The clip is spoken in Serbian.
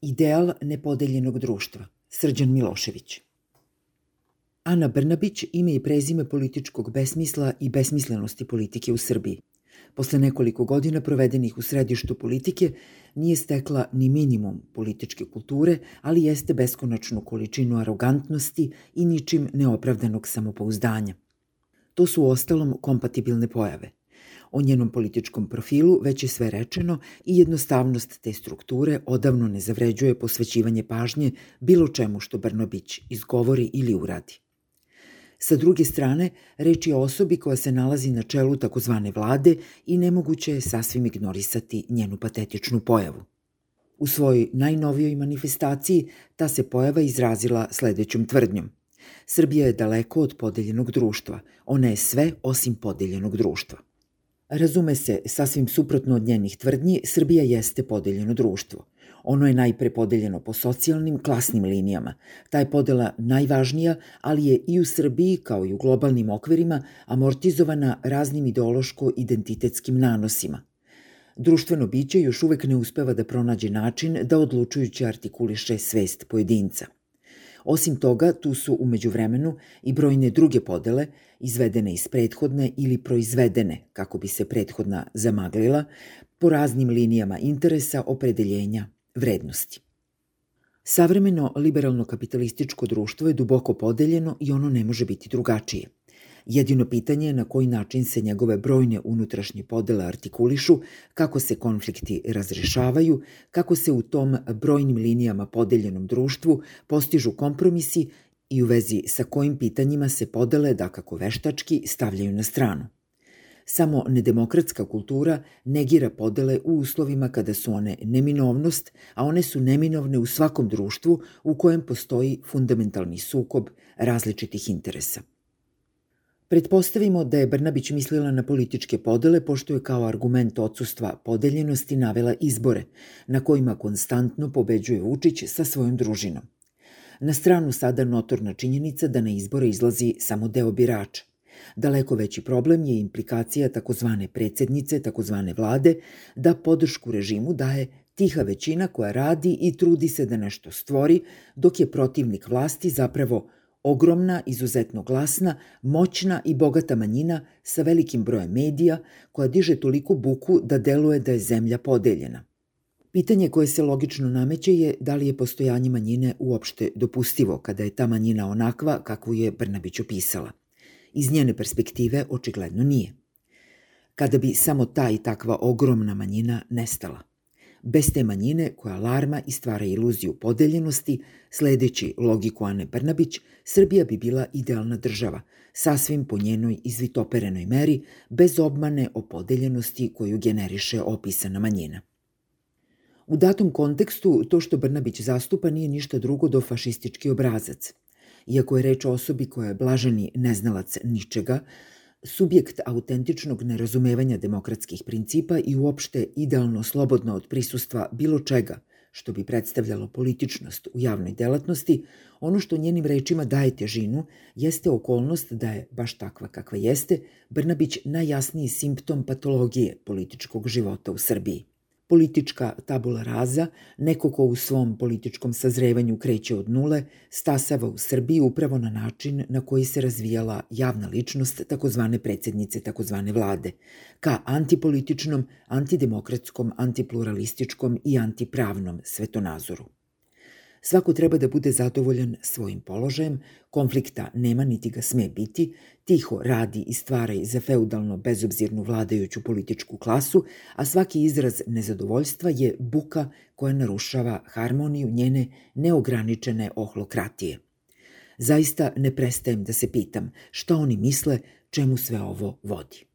Ideal nepodeljenog društva. Srđan Milošević. Ana Brnabić ime i prezime političkog besmisla i besmislenosti politike u Srbiji. Posle nekoliko godina provedenih u središtu politike nije stekla ni minimum političke kulture, ali jeste beskonačnu količinu arogantnosti i ničim neopravdanog samopouzdanja. To su ostalom kompatibilne pojave. O njenom političkom profilu već je sve rečeno i jednostavnost te strukture odavno ne zavređuje posvećivanje pažnje bilo čemu što Brnobić izgovori ili uradi. Sa druge strane, reč je o osobi koja se nalazi na čelu takozvane vlade i nemoguće je sasvim ignorisati njenu patetičnu pojavu. U svojoj najnovijoj manifestaciji ta se pojava izrazila sledećom tvrdnjom. Srbija je daleko od podeljenog društva. Ona je sve osim podeljenog društva. Razume se, sasvim suprotno od njenih tvrdnji, Srbija jeste podeljeno društvo. Ono je najpre podeljeno po socijalnim, klasnim linijama. Ta je podela najvažnija, ali je i u Srbiji, kao i u globalnim okvirima, amortizovana raznim ideološko-identitetskim nanosima. Društveno biće još uvek ne uspeva da pronađe način da odlučujući artikuliše svest pojedinca – Osim toga, tu su umeđu vremenu i brojne druge podele, izvedene iz prethodne ili proizvedene, kako bi se prethodna zamaglila, po raznim linijama interesa, opredeljenja, vrednosti. Savremeno liberalno-kapitalističko društvo je duboko podeljeno i ono ne može biti drugačije. Jedino pitanje je na koji način se njegove brojne unutrašnje podele artikulišu, kako se konflikti razrešavaju, kako se u tom brojnim linijama podeljenom društvu postižu kompromisi i u vezi sa kojim pitanjima se podele da kako veštački stavljaju na stranu. Samo nedemokratska kultura negira podele u uslovima kada su one neminovnost, a one su neminovne u svakom društvu u kojem postoji fundamentalni sukob različitih interesa. Pretpostavimo da je Brnabić mislila na političke podele pošto je kao argument odsustva podeljenosti navela izbore, na kojima konstantno pobeđuje Vučić sa svojom družinom. Na stranu sada notorna činjenica da na izbore izlazi samo deo birača. Daleko veći problem je implikacija takozvane predsednice, takozvane vlade, da podršku režimu daje tiha većina koja radi i trudi se da nešto stvori, dok je protivnik vlasti zapravo ogromna, izuzetno glasna, moćna i bogata manjina sa velikim brojem medija koja diže toliko buku da deluje da je zemlja podeljena. Pitanje koje se logično nameće je da li je postojanje manjine uopšte dopustivo kada je ta manjina onakva kakvu je Brnabić opisala. Iz njene perspektive očigledno nije. Kada bi samo ta i takva ogromna manjina nestala. Bez te manjine koja larma i stvara iluziju podeljenosti, sledeći logiku Ane Brnabić, Srbija bi bila idealna država, sasvim po njenoj izvitoperenoj meri, bez obmane o podeljenosti koju generiše opisana manjina. U datom kontekstu, to što Brnabić zastupa nije ništa drugo do fašistički obrazac. Iako je reč o osobi koja je blaženi neznalac ničega, subjekt autentičnog nerazumevanja demokratskih principa i uopšte idealno slobodno od prisustva bilo čega što bi predstavljalo političnost u javnoj delatnosti, ono što njenim rečima daje težinu jeste okolnost da je, baš takva kakva jeste, Brnabić najjasniji simptom patologije političkog života u Srbiji politička tabula raza, neko ko u svom političkom sazrevanju kreće od nule, stasava u Srbiji upravo na način na koji se razvijala javna ličnost takozvane predsednice takozvane vlade, ka antipolitičnom, antidemokratskom, antipluralističkom i antipravnom svetonazoru. Svako treba da bude zadovoljan svojim položajem, konflikta nema niti ga sme biti, tiho radi i stvara i za feudalno bezobzirnu vladajuću političku klasu, a svaki izraz nezadovoljstva je buka koja narušava harmoniju njene neograničene ohlokratije. Zaista ne prestajem da se pitam šta oni misle čemu sve ovo vodi.